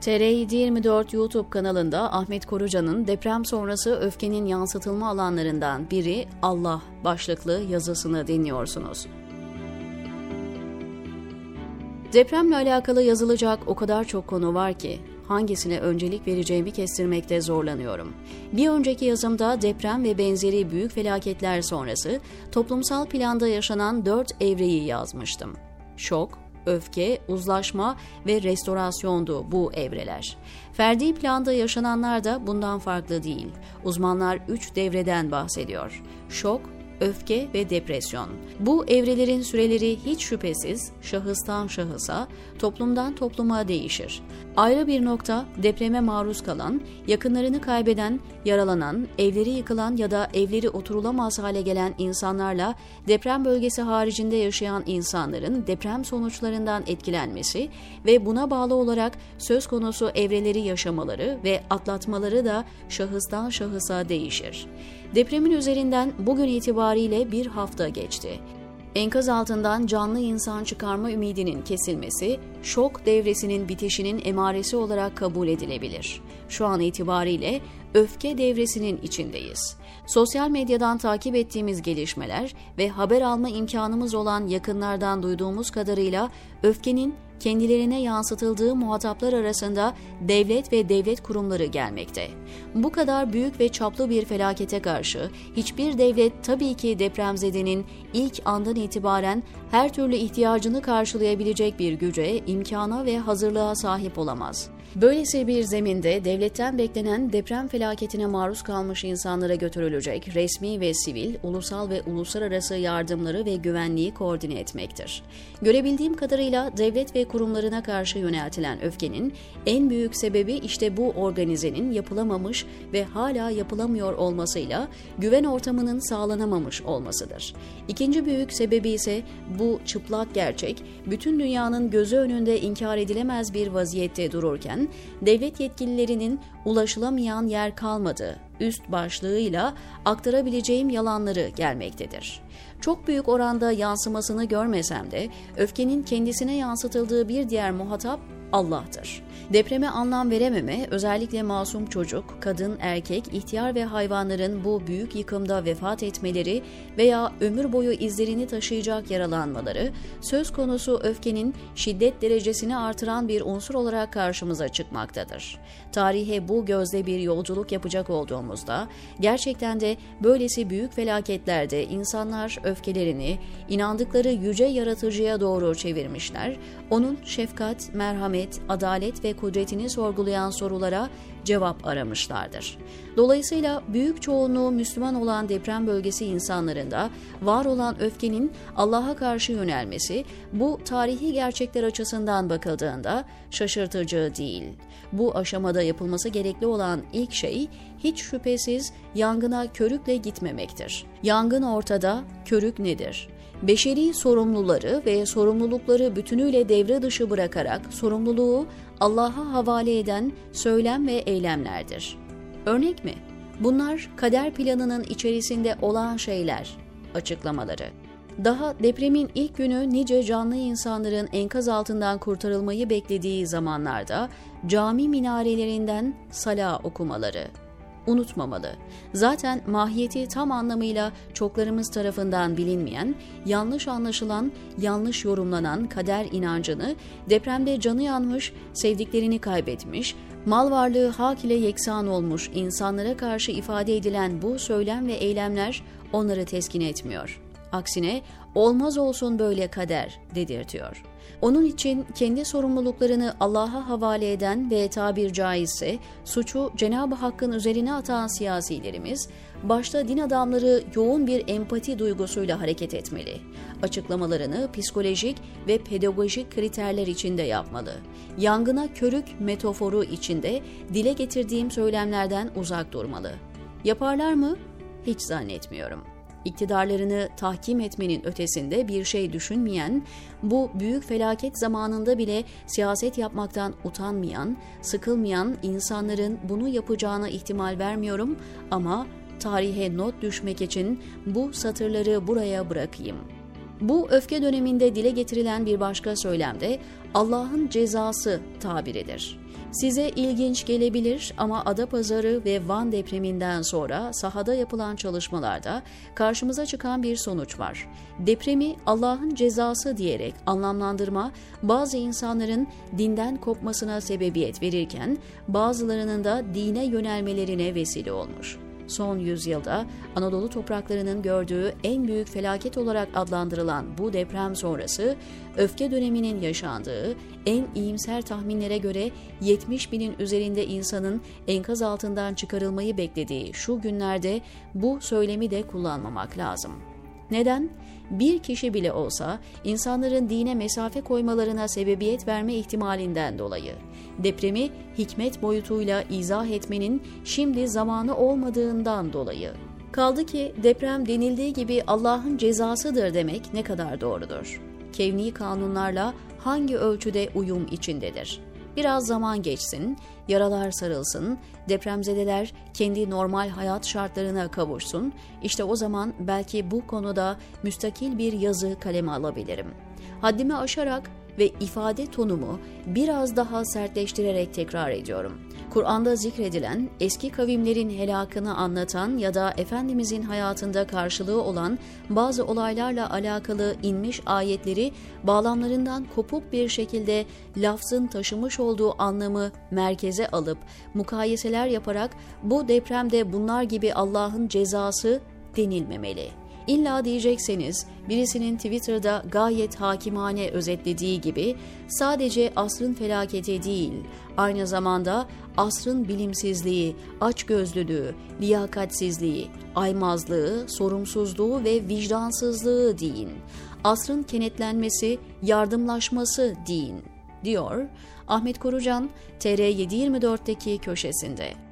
TR724 YouTube kanalında Ahmet Koruca'nın deprem sonrası öfkenin yansıtılma alanlarından biri Allah başlıklı yazısını dinliyorsunuz. Depremle alakalı yazılacak o kadar çok konu var ki hangisine öncelik vereceğimi kestirmekte zorlanıyorum. Bir önceki yazımda deprem ve benzeri büyük felaketler sonrası toplumsal planda yaşanan dört evreyi yazmıştım. Şok, öfke, uzlaşma ve restorasyondu bu evreler. Ferdi planda yaşananlar da bundan farklı değil. Uzmanlar üç devreden bahsediyor. Şok, öfke ve depresyon. Bu evrelerin süreleri hiç şüphesiz şahıstan şahısa, toplumdan topluma değişir. Ayrı bir nokta depreme maruz kalan, yakınlarını kaybeden, yaralanan, evleri yıkılan ya da evleri oturulamaz hale gelen insanlarla deprem bölgesi haricinde yaşayan insanların deprem sonuçlarından etkilenmesi ve buna bağlı olarak söz konusu evreleri yaşamaları ve atlatmaları da şahıstan şahısa değişir. Depremin üzerinden bugün itibariyle bir hafta geçti. Enkaz altından canlı insan çıkarma ümidinin kesilmesi, şok devresinin bitişinin emaresi olarak kabul edilebilir. Şu an itibariyle öfke devresinin içindeyiz. Sosyal medyadan takip ettiğimiz gelişmeler ve haber alma imkanımız olan yakınlardan duyduğumuz kadarıyla öfkenin kendilerine yansıtıldığı muhataplar arasında devlet ve devlet kurumları gelmekte. Bu kadar büyük ve çaplı bir felakete karşı hiçbir devlet tabii ki depremzedenin ilk andan itibaren her türlü ihtiyacını karşılayabilecek bir güce, imkana ve hazırlığa sahip olamaz. Böylesi bir zeminde devletten beklenen deprem felaketine maruz kalmış insanlara götürülecek resmi ve sivil, ulusal ve uluslararası yardımları ve güvenliği koordine etmektir. Görebildiğim kadarıyla devlet ve kurumlarına karşı yöneltilen öfkenin en büyük sebebi işte bu organizenin yapılamamış ve hala yapılamıyor olmasıyla güven ortamının sağlanamamış olmasıdır. İkinci büyük sebebi ise bu çıplak gerçek, bütün dünyanın gözü önünde inkar edilemez bir vaziyette dururken, devlet yetkililerinin ulaşılamayan yer kalmadı üst başlığıyla aktarabileceğim yalanları gelmektedir. Çok büyük oranda yansımasını görmesem de öfkenin kendisine yansıtıldığı bir diğer muhatap Allah'tır. Depreme anlam verememe, özellikle masum çocuk, kadın, erkek, ihtiyar ve hayvanların bu büyük yıkımda vefat etmeleri veya ömür boyu izlerini taşıyacak yaralanmaları, söz konusu öfkenin şiddet derecesini artıran bir unsur olarak karşımıza çıkmaktadır. Tarihe bu gözle bir yolculuk yapacak olduğumuzda, gerçekten de böylesi büyük felaketlerde insanlar öfkelerini inandıkları yüce yaratıcıya doğru çevirmişler, onun şefkat, merhamet, adalet ve kudretini sorgulayan sorulara cevap aramışlardır. Dolayısıyla büyük çoğunluğu Müslüman olan deprem bölgesi insanlarında var olan öfkenin Allah'a karşı yönelmesi bu tarihi gerçekler açısından bakıldığında şaşırtıcı değil. Bu aşamada yapılması gerekli olan ilk şey hiç şüphesiz yangına körükle gitmemektir. Yangın ortada, körük nedir? Beşeri sorumluları ve sorumlulukları bütünüyle devre dışı bırakarak sorumluluğu Allah'a havale eden söylem ve eylemlerdir. Örnek mi? Bunlar kader planının içerisinde olan şeyler, açıklamaları. Daha depremin ilk günü nice canlı insanların enkaz altından kurtarılmayı beklediği zamanlarda cami minarelerinden sala okumaları, unutmamalı. Zaten mahiyeti tam anlamıyla çoklarımız tarafından bilinmeyen, yanlış anlaşılan, yanlış yorumlanan kader inancını depremde canı yanmış, sevdiklerini kaybetmiş, mal varlığı hak ile yeksan olmuş insanlara karşı ifade edilen bu söylem ve eylemler onları teskin etmiyor. Aksine olmaz olsun böyle kader dedirtiyor. Onun için kendi sorumluluklarını Allah'a havale eden ve tabir caizse suçu Cenab-ı Hakk'ın üzerine atan siyasilerimiz, başta din adamları yoğun bir empati duygusuyla hareket etmeli. Açıklamalarını psikolojik ve pedagojik kriterler içinde yapmalı. Yangına körük metaforu içinde dile getirdiğim söylemlerden uzak durmalı. Yaparlar mı? Hiç zannetmiyorum.'' İktidarlarını tahkim etmenin ötesinde bir şey düşünmeyen, bu büyük felaket zamanında bile siyaset yapmaktan utanmayan, sıkılmayan insanların bunu yapacağına ihtimal vermiyorum ama tarihe not düşmek için bu satırları buraya bırakayım. Bu öfke döneminde dile getirilen bir başka söylemde Allah'ın cezası tabiridir. Size ilginç gelebilir ama Adapazarı ve Van depreminden sonra sahada yapılan çalışmalarda karşımıza çıkan bir sonuç var. Depremi Allah'ın cezası diyerek anlamlandırma bazı insanların dinden kopmasına sebebiyet verirken bazılarının da dine yönelmelerine vesile olmuş son yüzyılda Anadolu topraklarının gördüğü en büyük felaket olarak adlandırılan bu deprem sonrası öfke döneminin yaşandığı en iyimser tahminlere göre 70 binin üzerinde insanın enkaz altından çıkarılmayı beklediği şu günlerde bu söylemi de kullanmamak lazım. Neden? Bir kişi bile olsa insanların dine mesafe koymalarına sebebiyet verme ihtimalinden dolayı depremi hikmet boyutuyla izah etmenin şimdi zamanı olmadığından dolayı. Kaldı ki deprem denildiği gibi Allah'ın cezasıdır demek ne kadar doğrudur? Kevni kanunlarla hangi ölçüde uyum içindedir? Biraz zaman geçsin, yaralar sarılsın, depremzedeler kendi normal hayat şartlarına kavuşsun, işte o zaman belki bu konuda müstakil bir yazı kaleme alabilirim. Haddimi aşarak ve ifade tonumu biraz daha sertleştirerek tekrar ediyorum. Kur'an'da zikredilen eski kavimlerin helakını anlatan ya da Efendimizin hayatında karşılığı olan bazı olaylarla alakalı inmiş ayetleri bağlamlarından kopuk bir şekilde lafzın taşımış olduğu anlamı merkeze alıp mukayeseler yaparak bu depremde bunlar gibi Allah'ın cezası denilmemeli.'' İlla diyecekseniz birisinin Twitter'da gayet hakimane özetlediği gibi sadece asrın felaketi değil, aynı zamanda asrın bilimsizliği, açgözlülüğü, liyakatsizliği, aymazlığı, sorumsuzluğu ve vicdansızlığı deyin. Asrın kenetlenmesi, yardımlaşması deyin, diyor Ahmet Korucan TR724'teki köşesinde.